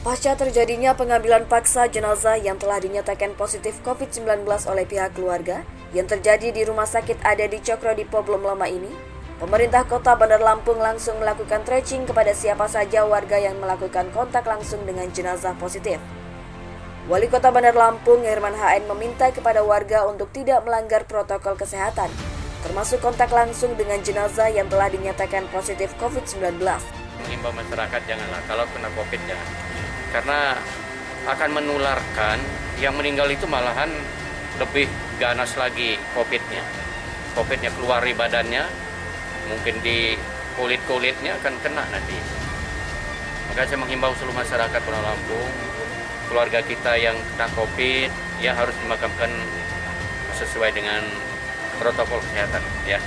Pasca terjadinya pengambilan paksa jenazah yang telah dinyatakan positif COVID-19 oleh pihak keluarga yang terjadi di Rumah Sakit ada di Cokro di belum lama ini, pemerintah kota Bandar Lampung langsung melakukan tracing kepada siapa saja warga yang melakukan kontak langsung dengan jenazah positif. Wali Kota Bandar Lampung Herman HN meminta kepada warga untuk tidak melanggar protokol kesehatan, termasuk kontak langsung dengan jenazah yang telah dinyatakan positif COVID-19. Mengimbau masyarakat janganlah kalau kena COVID jangan karena akan menularkan yang meninggal itu malahan lebih ganas lagi COVID-nya. COVID-nya keluar di badannya, mungkin di kulit-kulitnya akan kena nanti. Maka saya menghimbau seluruh masyarakat Pulau Lampung, keluarga kita yang kena COVID, ya harus dimakamkan sesuai dengan protokol kesehatan. Ya.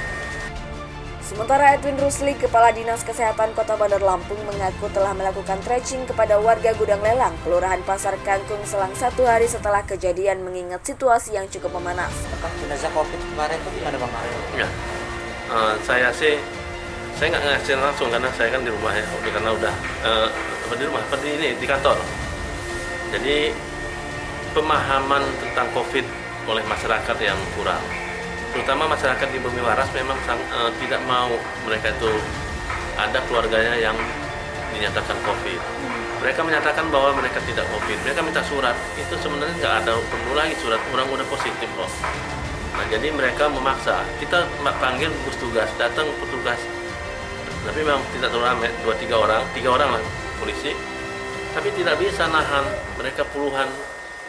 Sementara Edwin Rusli, Kepala Dinas Kesehatan Kota Bandar Lampung mengaku telah melakukan tracing kepada warga Gudang Lelang, Kelurahan Pasar Kangkung selang satu hari setelah kejadian mengingat situasi yang cukup memanas. Jenazah COVID kemarin itu gimana Bang Mario? Ya, uh, saya sih saya nggak ngasih langsung karena saya kan di rumah ya, karena udah uh, di rumah, seperti ini di kantor. Jadi pemahaman tentang COVID oleh masyarakat yang kurang terutama masyarakat di Bumi Waras memang sang, uh, tidak mau mereka itu ada keluarganya yang dinyatakan COVID. Mereka menyatakan bahwa mereka tidak COVID. Mereka minta surat. Itu sebenarnya nggak ada perlu lagi surat. Orang udah positif kok. Nah jadi mereka memaksa. Kita panggil gugus tugas, datang petugas. Tapi memang tidak terlalu ramai, dua tiga orang, tiga orang lah polisi. Tapi tidak bisa nahan mereka puluhan,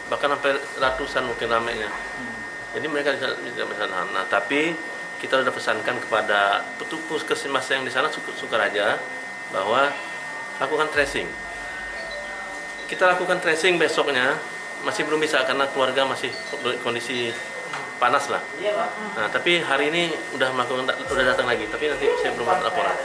bahkan sampai ratusan mungkin ramainya. Jadi mereka tidak bisa nahan. Nah, tapi kita sudah pesankan kepada petugas puskesmas yang di sana aja bahwa lakukan tracing. Kita lakukan tracing besoknya masih belum bisa karena keluarga masih kondisi panas lah. Nah, tapi hari ini udah melakukan udah datang lagi, tapi nanti saya belum dapat laporan.